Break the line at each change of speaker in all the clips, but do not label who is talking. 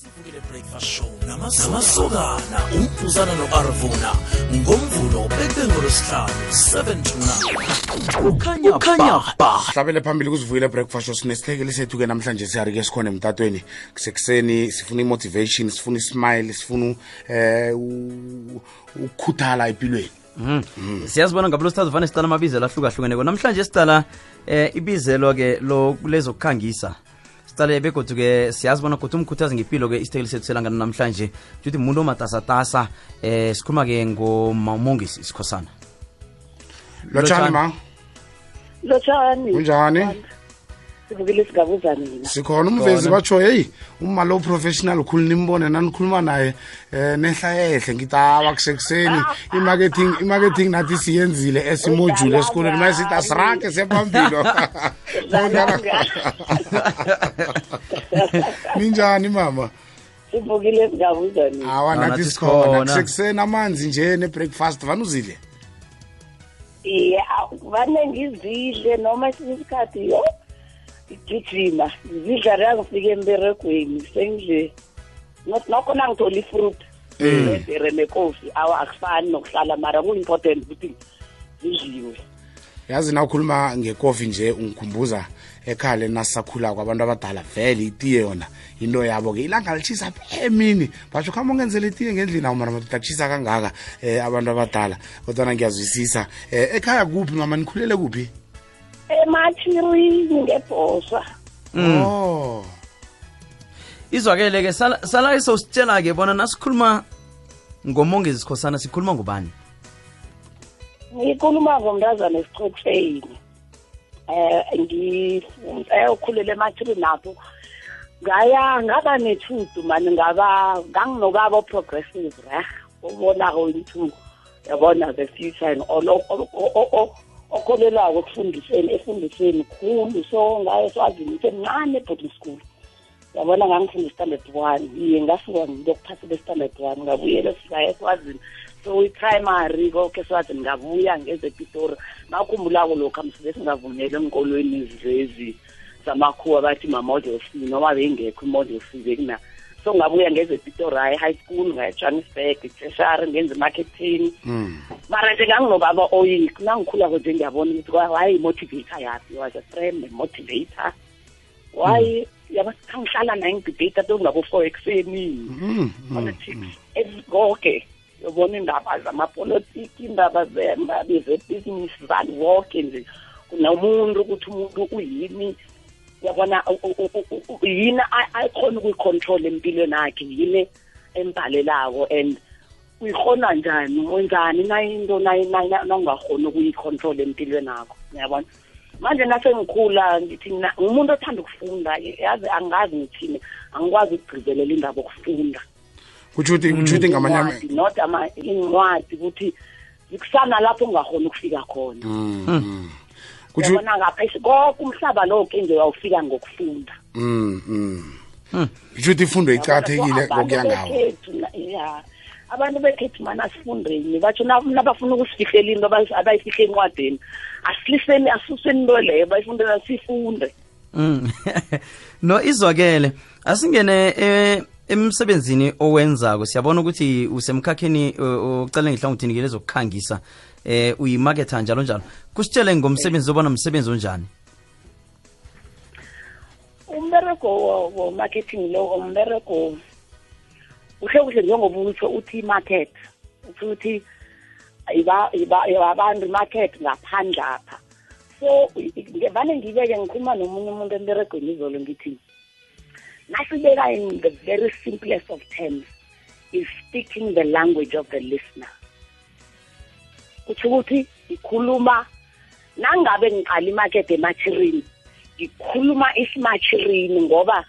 sivukile breakfast show. Namasokana umphuzana no-arvuna ngomvulo bekengolosihlanu 7 to 9 kukhanya ba.
hlabele phambili kuzivukile breakfast show. Sinesithekeli sethu-ke namhlanje siyari-ke sikhona emtatweni. Kusekuseni sifuna i-motivation sifuna ismile sifuna eh ukukhuthala empilweni.
Siyazibona ngabulo sithathu vane sicala amabizelo ahlukahlukeneko namhlanje sicala eh ibizelo-ke lo lezokukhangisa sicale begodu-ke siyazibona kuthi umkhuthazi ngempilo-ke isithekeli sethu selangana namhlanje. Kuthi umuntu omatasatasa eh sikhuluma-ke ngomongisi sikhosana.
Lotshani ma?
Lotshani
Kunjani?
Sivukile sigabuza mina.
Sikhona umvezi batsho heyi uma lo professional khulu nimbone nanikhuluma naye um nehlayehle ngithi awa kusekuseni i-marketing i-marketing nathi siyenzile esimojule esikolweni maye sithi asirage sephambilo. Ninjani mama?
Sivukile sigabuza
awa
Ah,
nathi sikhona. kusekuseni amanzi nje ne-breakfast uzile
iye vane ngizidle noma esinye isikhathi yo ngigijima ngizidla rangifike emberegweni sengidle. Nokho nangithola ifruit. Nebhere nekofi awa akufani nokuhlala mara ku-important ukuthi zidliwe.
Yazi na ukhuluma ngekofi nje ungikhumbuza ekhaya nasisakhulako abantu abadala vele itiye yona into yabo-ke. Ilanga litshisa emini basho khamba ungenzela itiye ngendlini? Awu mara madoda kutshisa kangaka um abantu abadala. Kodwana ngiyazwisisa. Um ekhaya kuphi mama? Nikhulele kuphi?
Emachirini ngebhosa
oh.
Izwakele-ke sala sala sositshela-ke bona nasikhuluma ngomongezi sikhosana sikhuluma ngubani?
Ngikhuluma ngomntazana esichotsheni um ngikhulela emachirini apho ngaya ngaba nethudu mani ngaba nganginokaba o-progressive reh obonako into yabona the future and all o- o- o- o- okholelwako ekufundiseni efundiseni khulu. So ngaye swazini semncane boarding school. Yabona ngangifunda i-standard one. Iye ngasuka ngiyokuphasela i-standard one ngabuyela sifika eswazini. So i-primary konke eswazini ngabuya ngezepitori. Ngakhumbulako lokhu amsibe singavumeli enkolweni lezi zamakhuwa bathi ma-model c noma beyingekho i-model c bekuna so ngabuya ngezepitori high high school ngaya johannesburg tertiary ngenza i-marketing
mm.
mara nje nganginobaba oyik nangikhulako nje ngiyabona ukuthi waye i-motivator yaphi was a friend a-motivator waye yaba kangihlala naye ngidebate tongabo-four ekuseni?
Mm.
politics konke yobona indaba zamapolitiki indaba zemba- zebhizinisi zani wonke nje. Nomuntu ukuthi umuntu uyini? Yabona yini ayikhona ukuyicontrol empilweni yakhe yini embhalelako and uyikhona njani wenzani nayinto nangakhoni ukuyicontrol empilweni yakho uyabona? Manje nasengikhula ngithi ngumuntu othanda ukufunda yazi angazi ngithini angikwazi ukugqizelela indaba okufunda
kutsho ukuthi ngamanye
not ama incwadi ukuthi zikusana lapho ungakhona ukufika khona.
Mm, mm.
Yabona ngapha konke umhlaba lonke nje uyawufika ngokufunda.
Mm, mm. kutsho ukuthi ifundo iqakathekile
Abantu
kokuya ngawo
abantu bekhethu mana sifundeni batsho na- nabafuna ukusifihlela into abayi- abayifihle encwadini asiliseni asuseni into leyo bayifundela sifunde.
Mm. no izwakele asingene eh, emsebenzini owenzako siyabona ukuthi usemkhakheni ocale ngihlangothini ke lezokukhangisa. Eh uyimaketha njalo njalo. Kusitshele ngomsebenzi obona msebenzi onjani?
Umberego wo- wo-marketing lo umberego uhle kuhle njengoba utsho uthi i-market utsho ukuthi iba- iba- abantu i-market ngaphandle apha. So i- i- vane ngibeke ngikhuluma nomunye umuntu emberegweni izolo ngithi nasibeka in the very simplest of terms is speaking the language of the listener. Kutsho ukuthi ikhuluma nangabe ngiqala imakede emachirini ngikhuluma isimachirini ngoba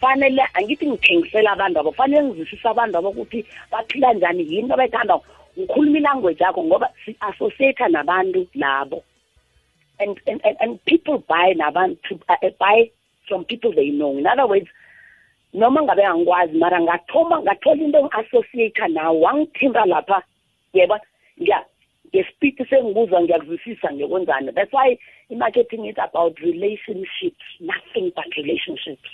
fanele angithi ngithengisela abantu abo fanele ngizwisise abantu abo ukuthi baphila njani yini into abayithandako. Ngikhuluma ilanguage yakho ngoba si-associate nabantu labo. And, and, and, and people buy nabantu uh, buy from people they know. In other words noma ngabe angikwazi mara ngathoma ngathola into engi-associate nawo wangithinta lapha yeba ngiya ngespeed sengibuzwa ngiyakuzwisisa ngiyokwenzani that's why i-marketing is about relationships nothing but relationships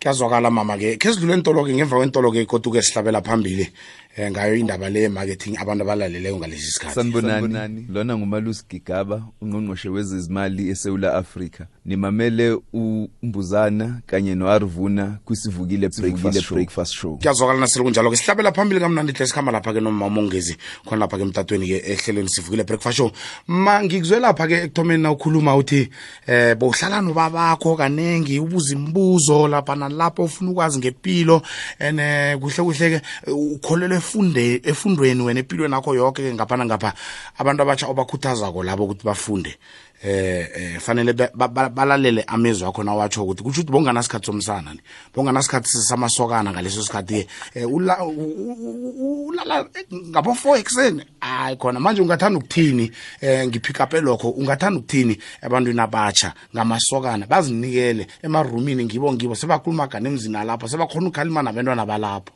kuyazwakala mama-ke khe sidlule entolo-ke ngemva kwentolo-ke ikotuke sihlabela phambili um ngayo indaba le marketing abantu abalaleleyo ngalesi sikhathi.
Sanibonani. Lona ngumalusi gigaba ungqongqoshe wezezimali esewula afrika. Nimamele umbuzana kanye no-arvuna kwisivukile breakfast, breakfast show.
kuyazwakala nasele kunjalo-ke sihlabela phambili kamnandihle sikhamba lapha-ke nomamongezi khona lapha-ke emtatweni-ke ehlelweni sivukile breakfast show. Ma ngikuzwe lapha-ke ekuthomeni na ukhuluma uthi eh bowuhlala nobabakho kanengi ubuza imibuzo lapha nalapho ufuna ukwazi ngempilo and eh kuhle kuhle-ke ukholelwa efunde efundweni wena empilweni yakho yonke ke ngapha ngapha abantu abatsha obakhuthazako labo ukuthi bafunde. Eh eh fanele balalele amezwi akho nawatsho ukuthi kutsho ukuthi bonganasikhathi somsana ni bonganasikhathi samasokana ngaleso sikhathi ke ulala ngabo-four ekuseni. Hayi khona manje ungathanda ukuthini eh ngipick up lokho? Ungathanda ukuthini ebantwini abatsha ngamasokana? Bazinikele emarumini ngibo ngibo sebakhuluma gane emzini alapho sebakhona ukukhalima nabantwana balapho.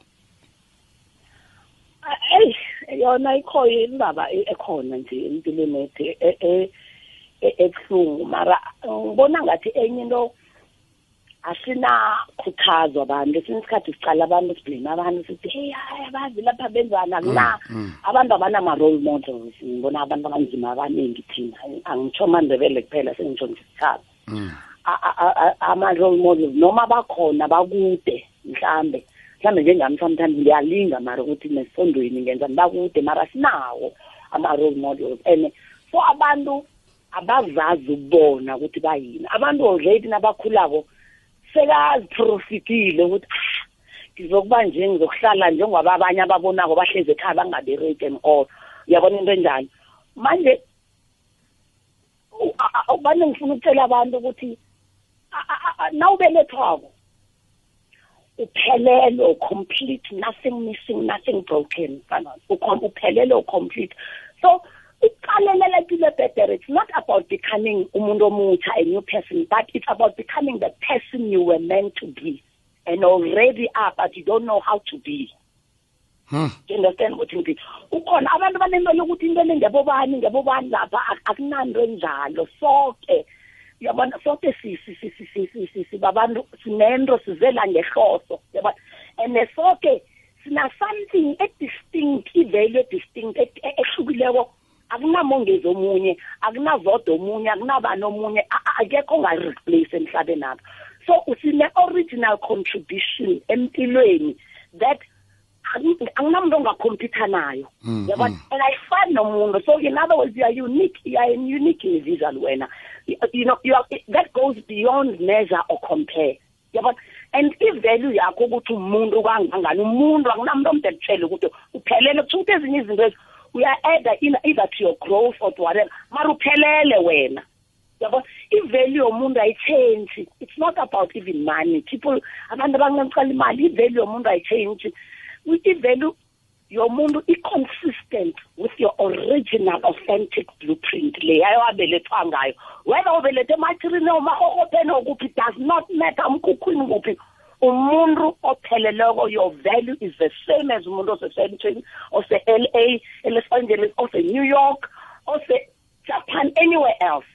Eyi yona ikhoyo indaba ekhona nje empilweni ethu ebuhlungu. Mara ngibona ngathi enye into asinakhuthazwa abantu. Esinye isikhathi sicala abantu siblame abantu sithi hey hayi abazi lapha benzana akuna
Mm, mm.
abantu abanama-role models. Ngibona abantu abanzima abaningi thina. Angitsho mandebele kuphela sengitsho ngisithatha
Mm.
ama-role models noma bakhona bakude mhlambe. Mhlambe njengami sometimes ngiyalinga mara ukuthi nesifondweni ngenzani bakude mara sinawo ama-role models. And so abantu abazazi ukubona ukuthi bayini. Abantu already nabakhulako sekaziprofitile ukuthi ah ngizokuba nje ngizokuhlala njengoba abanye ababonako bahlezi ekhaya bangabereki and all. Uyabona into enjalo? Manje ubane ngifuna ukutshela abantu ukuthi nawubelethwako uphelele complete nothing missing nothing broken uphelele complete. So ukuqalelela impilo ebhedere it's not becoming umuntu omutsha a new person but it's about becoming the person you were meant to be and already are but you don't know how to be.
Hmm.
you understand what ngithi ukhona abantu banento ukuthi into le ngebobani lapha ak- akunanto enjalo. Sonke uyabona sonke si- si- si- si- si- si- si- sibabantu sinento sizela ngehloso yabona? And sonke sina something edistinct ivalue edistinct e- e- ehlukileko akunamongezi omunye akunazoda omunye akunabani omunye a- a- akekho ongareplace emhlabeni apha so usine-original contribution empilweni that anginamuntu ongakhompyutha nayo.
Mm,
yabona and ayifani nomuntu. So in other words you are unique you are a unique individual wena. You, you know you are, that goes beyond measure or compare. Yabona and i-value yakho ukuthi umuntu kangangani umuntu akunamuntu omde kutshele ukuthi uphelele kusho ukuthi ezinye izinto ezi uya-adda in- either to your growth or to whatever. Mara uphelele wena. Yabo i-value yomuntu ayichange. It's not about even money. People abantu abancancala imali i-value yomuntu ayichange. I-value yomuntu i-consistent with your original authentic blueprint le ayewabelethwa ngayo. Whether ubelethe emathirine omahohopeni okuphi does not matter umkhukhwini kuphi opheleleko your value is the same as umuntu ose-century ose-l a elos angeles ose-new york ose-japan anywhere else.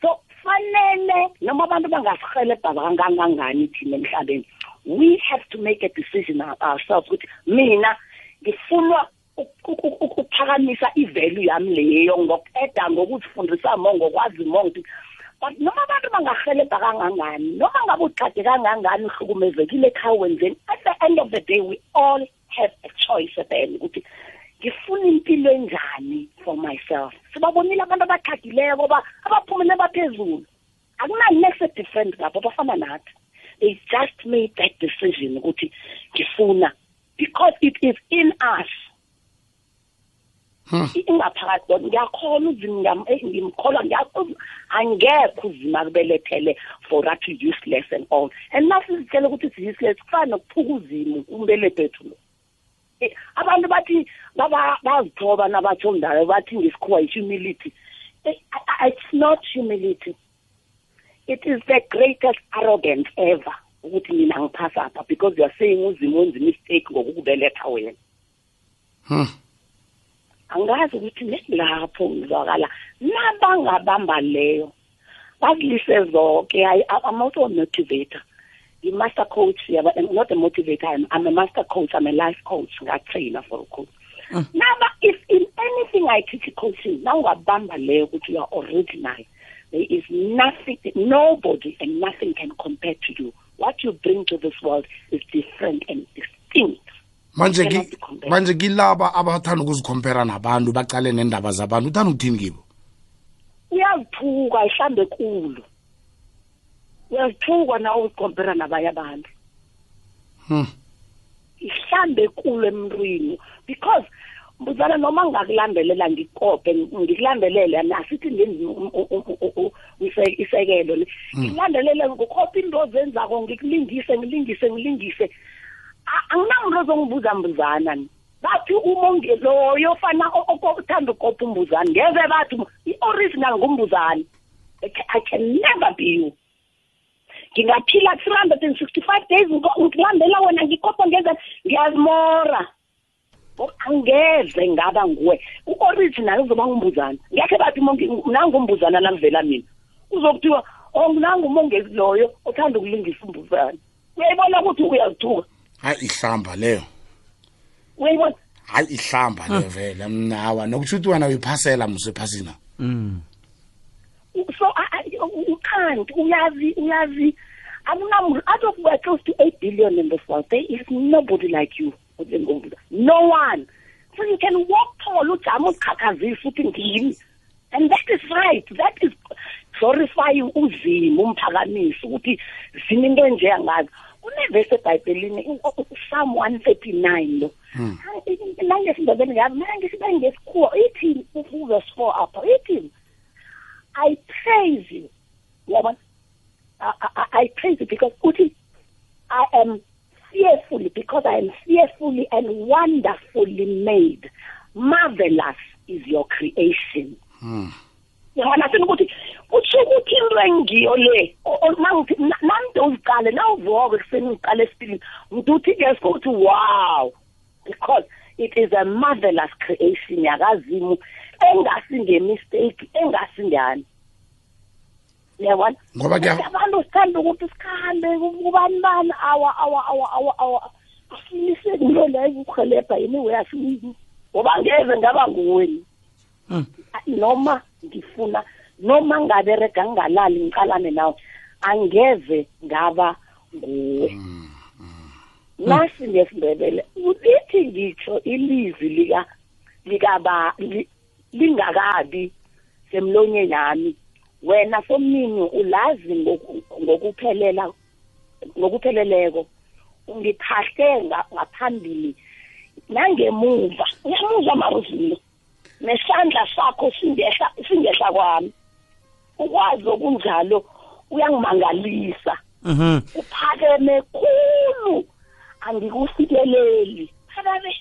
So fanele noma abantu bangasihelebha kangangangani thina emhlabeni we have to make a decision our- ourselves ukuthi mina uk- ukuphakamisa ivalue yami leyo ngokueda ngokuzifundisa mo ngokwazi mo ngithi but noma abantu bangahelebha kangangani noma ngabe uqade kangangani uhlukumezekile ekhaya wenzeni the end of the day we all have a choice at the end ukuthi ngifuna impilo enjani for myself? Sibabonile abantu abaqhagileko ba abaphumele baphezulu. Akunanese different ngabo bafana nathi. They just made that decision ukuthi ngifuna because it is in us ingaphakathi bona ngiyakholwa uzima ngiyam- eh, ngimkholwa ngiyakholwa angekho uzima kubelethele for athi useless and all. And nasizitshele ukuthi it's useless kufana nokuphuka uzima umbelethi wethu lo. Eh, abantu bathi baba- bazithoba nabatsho ndayo bathi ngesikhuwa i-humility Eh, I- I- it's not humility. It is the greatest arrogance ever ukuthi mina ngiphasa apha because you are saying uzima wenza imistake ngokukubeletha wena.
Hmm.
Angazi ukuthi nelapho ngizwakala. Nabangabamba leyo bazilise zonke hayi I'm also a motivator. Ngi-master coach yaba I'm not a motivator I'm, I'm a master coach I'm a life coach ngatrainer for a coach mm. naba if in anything I teach coaching nawungabamba leyo ukuthi you are original there is nothing nobody and nothing can compare to you. What you bring to this world is different and distinct.
Manje
Cannot
ki-
be compared.
manje kilaba abathanda ukuzikhompera nabantu baqale nendaba zabantu. Uthanda ukuthini kibo?
Uyazithuka ihlambe kulu uyazithuka na uzikompera nabanye abantu?
Hmm.
ihlambe kulu emntwini. Because mbuzana noma ngakulandelela ngikope ngikulandelele asithi ngenzi u- u- u- u- u- ise- isekelo le. Ngikulandelele ngikopha into ozenzako ngikulingise ngilingise ngilingise. A- anginamuntu ozongibuza mbuzana ni. Bathi umonge loyo fana o- o- othanda ukopha umbuzane ngeze bathi i-original ngumbuzane. I ca- I can never be you. Ngingaphila three hundred and sixty-five days ngiko- ngikulandela wena ngikopa ngeze ngiyazimora. Oh, angeze ngaba nguwe. U-original uzoba ngumbuzana ngekhe bathi umonge- nangumbuzana langivela mina. Uzokuthiwa oh nangumongezi loyo othanda ukulingisa umbuzane. Uyayibona ukuthi uyazithuka?
Hayi ihlamba leyo.
Uyayibona?
Hayi ihlamba leyo vele mnawa nokutsho ukuthi wena uyiphasela muso ephasina.
Mm.
so I- I- you can't uyazi uyazi akunamuntu out of we're close to 8 billion in this world there is nobody like you no one. So you can walk tall ujama uzikhakhazisa uthi ngimi. And that is right that is glorifying uzimo umphakamisa ukuthi zini into enje angazi kunevesi ebhayibhelini hmm. i- psalm 139 lo nangesindebeni ngazi mina ngesikhuwa ithini verse 4 apha ithini I praise you. Yabona? I, I, I praise you because uthi I am fearfully because I am fearfully and wonderfully made. Marvelous is your creation. Hmm. yabona sini ukuthi kutsho ukuthi into engiyo le. O- o- nangithi na- nande uziqale nawuvuka ekuseni ngiqale esipilini. Ngithi ke ukuthi wow. Because it is a marvelous creation yakazimu engasingemistake engasingani yabona
Ngoba kuya-
abantu sithanda ukuthi sikhambe kubani bani? Awa awa awa awa awa. Asiniseki into leyo ukuhelebha yini? Uyasini ngoba ngeze ngaba nguweni noma ngifuna noma ngaberega ngingalali ngiqalane nawe angeze ngaba nguwe nasi ngesindebele ulithi ngitsho ilizwi lika likaba li- lingakabi semlonyeni yami. Wena somnini ulazi ngoku- ngokuphelela ngokupheleleko. Ungiphahle nga- ngaphambili nangemuva uyamuzwa maruzulu nesandla sakho singehla singehla kwami. Ukwazi okunjalo uyangimangalisa.
Mhm.
uphakeme khulu. Angikufikeleli. Phakabe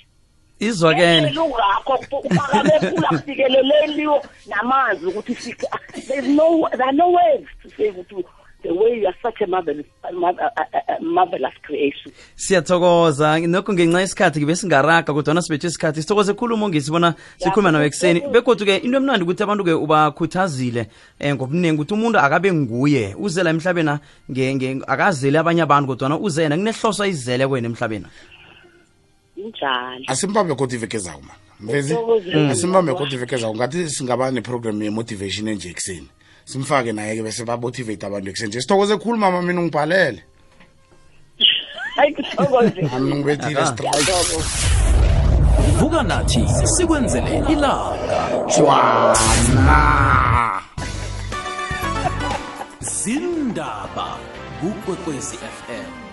izwakele
lungakho uphakame khulu akufikeleleliwo namanzi ukuthi fika there's no there are no words to say ukuthi the way you are such a marvelous, a, a, a marvelous creation.
Siyathokoza. Nokho ngenxa yesikhathi ngibe singaraga kodwana sibethe isikhathi sithokoze khulumo umongisi bona sikhuluma nawe ekuseni. Begodwa-ke into emnandi ukuthi abantu-ke ubakhuthazile um ngobuningi ukuthi umuntu akabe nguye. Uze la nge- akazeli abanye abantu kodwana uze yena kunehloso ayizele kwena emhlabeni
asimbambe kodwa iveke zawo man mvezi? Asimbambe kodwa iveke zawo. Ngathi singaba neprogram ye-motivation enje ekuseni simfake naye-ke bese bamotivate abantu ekuseni nje. Sithokoze khulu mama mina ungibhalele.
Hayi kuthokoze
ami ngibethile strike.
Ngiyathokoza.
vuka nathi sikwenzele ilanga.
Jwana
zindaba kukwekwezi fm